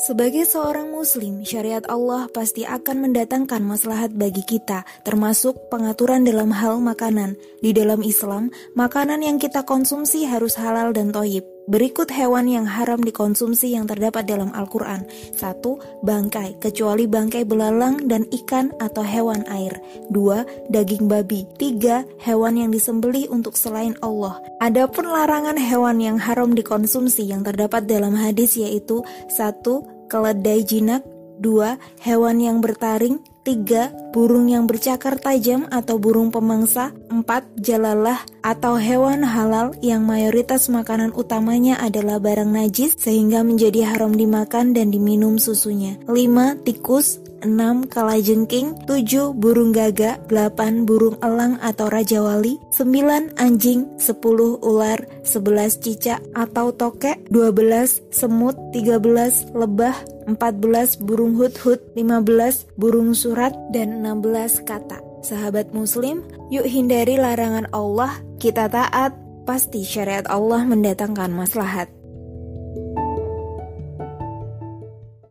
Sebagai seorang muslim, syariat Allah pasti akan mendatangkan maslahat bagi kita, termasuk pengaturan dalam hal makanan. Di dalam Islam, makanan yang kita konsumsi harus halal dan toyib. Berikut hewan yang haram dikonsumsi yang terdapat dalam Al-Quran. 1. Bangkai, kecuali bangkai belalang dan ikan atau hewan air. 2. Daging babi. 3. Hewan yang disembeli untuk selain Allah. Adapun larangan hewan yang haram dikonsumsi yang terdapat dalam hadis yaitu 1 keledai jinak, 2. Hewan yang bertaring, 3. Burung yang bercakar tajam atau burung pemangsa 4. Jalalah atau hewan halal yang mayoritas makanan utamanya adalah barang najis sehingga menjadi haram dimakan dan diminum susunya 5. Tikus 6. Kalajengking 7. Burung gagak 8. Burung elang atau raja wali 9. Anjing 10. Ular 11. Cicak atau tokek 12. Semut 13. Lebah 14 burung hut-hut, 15 burung surat, dan 16 kata. Sahabat muslim, yuk hindari larangan Allah, kita taat, pasti syariat Allah mendatangkan maslahat.